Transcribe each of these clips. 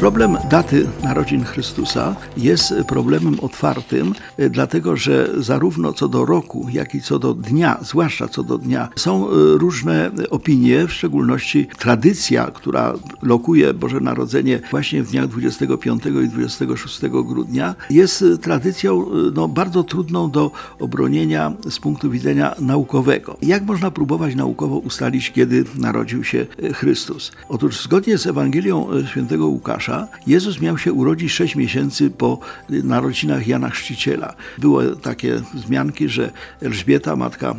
Problem daty narodzin Chrystusa jest problemem otwartym, e, dlatego że zarówno co do roku, jak i co do dnia, zwłaszcza co do dnia, są e, różne opinie, w szczególności tradycja, która lokuje Boże Narodzenie właśnie w dniach 25 i 26 grudnia, jest tradycją e, no, bardzo trudną do obronienia z punktu widzenia naukowego. Jak można próbować naukowo ustalić, kiedy narodził się Chrystus? Otóż zgodnie z Ewangelią świętego Łukasza, Jezus miał się urodzić sześć miesięcy po narodzinach Jana Chrzciciela. Były takie wzmianki, że Elżbieta, matka e,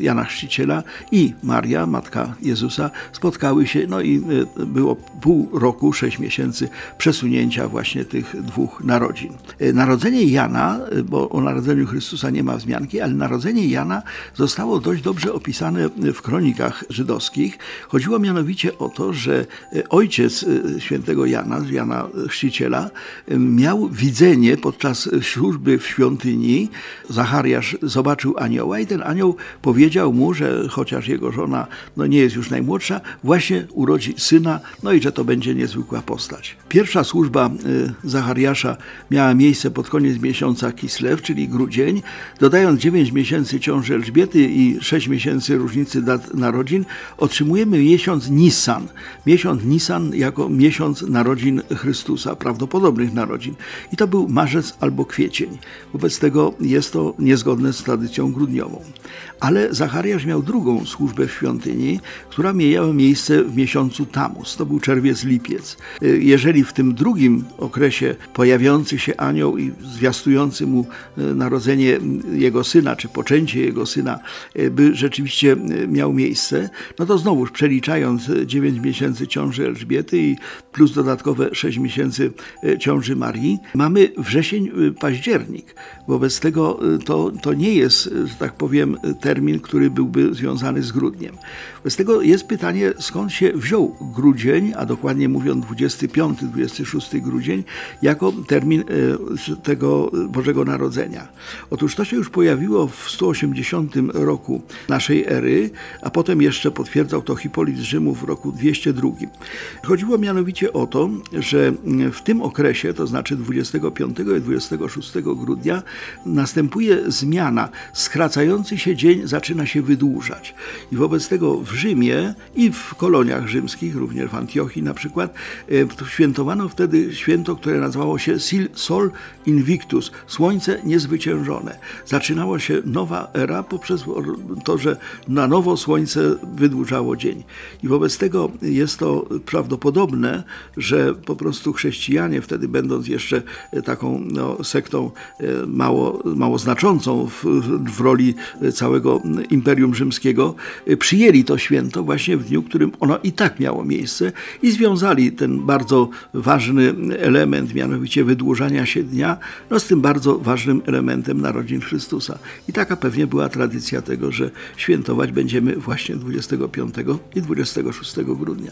Jana Chrzciciela i Maria, matka Jezusa, spotkały się, no i było pół roku, sześć miesięcy przesunięcia właśnie tych dwóch narodzin. Narodzenie Jana, bo o narodzeniu Chrystusa nie ma wzmianki, ale narodzenie Jana zostało dość dobrze opisane w kronikach żydowskich. Chodziło mianowicie o to, że ojciec świętego Jana, Jana, Jana Chrzciciela, miał widzenie podczas służby w świątyni. Zachariasz zobaczył anioła i ten anioł powiedział mu, że chociaż jego żona no, nie jest już najmłodsza, właśnie urodzi syna, no i że to będzie niezwykła postać. Pierwsza służba y, Zachariasza miała miejsce pod koniec miesiąca Kislew, czyli grudzień. Dodając 9 miesięcy ciąży Elżbiety i 6 miesięcy różnicy dat narodzin, otrzymujemy miesiąc Nisan. Miesiąc Nisan jako miesiąc narodzin narodzin Chrystusa, prawdopodobnych narodzin. I to był marzec albo kwiecień. Wobec tego jest to niezgodne z tradycją grudniową. Ale Zachariasz miał drugą służbę w świątyni, która miała miejsce w miesiącu Tamus. To był czerwiec, lipiec. Jeżeli w tym drugim okresie pojawiający się anioł i zwiastujący mu e, narodzenie jego syna, czy poczęcie jego syna, e, by rzeczywiście e, miał miejsce, no to znowuż przeliczając 9 miesięcy ciąży Elżbiety i plus dodatkowo dodatkowe 6 miesięcy e, ciąży Marii. Mamy wrzesień, e, październik. Wobec tego e, to, to nie jest, że tak powiem, termin, który byłby związany z grudniem. Wobec tego jest pytanie, skąd się wziął grudzień, a dokładnie mówiąc 25-26 grudzień, jako termin tego Bożego Narodzenia. Otóż to się już pojawiło w 180 roku naszej ery, a potem jeszcze potwierdzał to Hipolit z Rzymu w roku 202. Chodziło mianowicie o to, że w tym okresie, to znaczy 25 i 26 grudnia, następuje zmiana. Skracający się dzień zaczyna się wydłużać. I wobec tego w Rzymie i w koloniach rzymskich, również w Antiochii na przykład, e, świętowano wtedy święto, które nazywało się Sol Invictus, Słońce Niezwyciężone. Zaczynała się nowa era poprzez to, że na nowo Słońce wydłużało dzień. I wobec tego jest to prawdopodobne, że po prostu chrześcijanie, wtedy będąc jeszcze e, taką no, sektą e, mało, mało znaczącą w, w roli całego Imperium Rzymskiego, e, przyjęli to święto właśnie w dniu, którym ono i tak miało miejsce i związali ten bardzo ważny element, mianowicie wydłużania się dnia, no, z tym bardzo ważnym elementem narodzin Chrystusa. I taka pewnie była tradycja tego, że świętować będziemy właśnie 25 i 26 grudnia.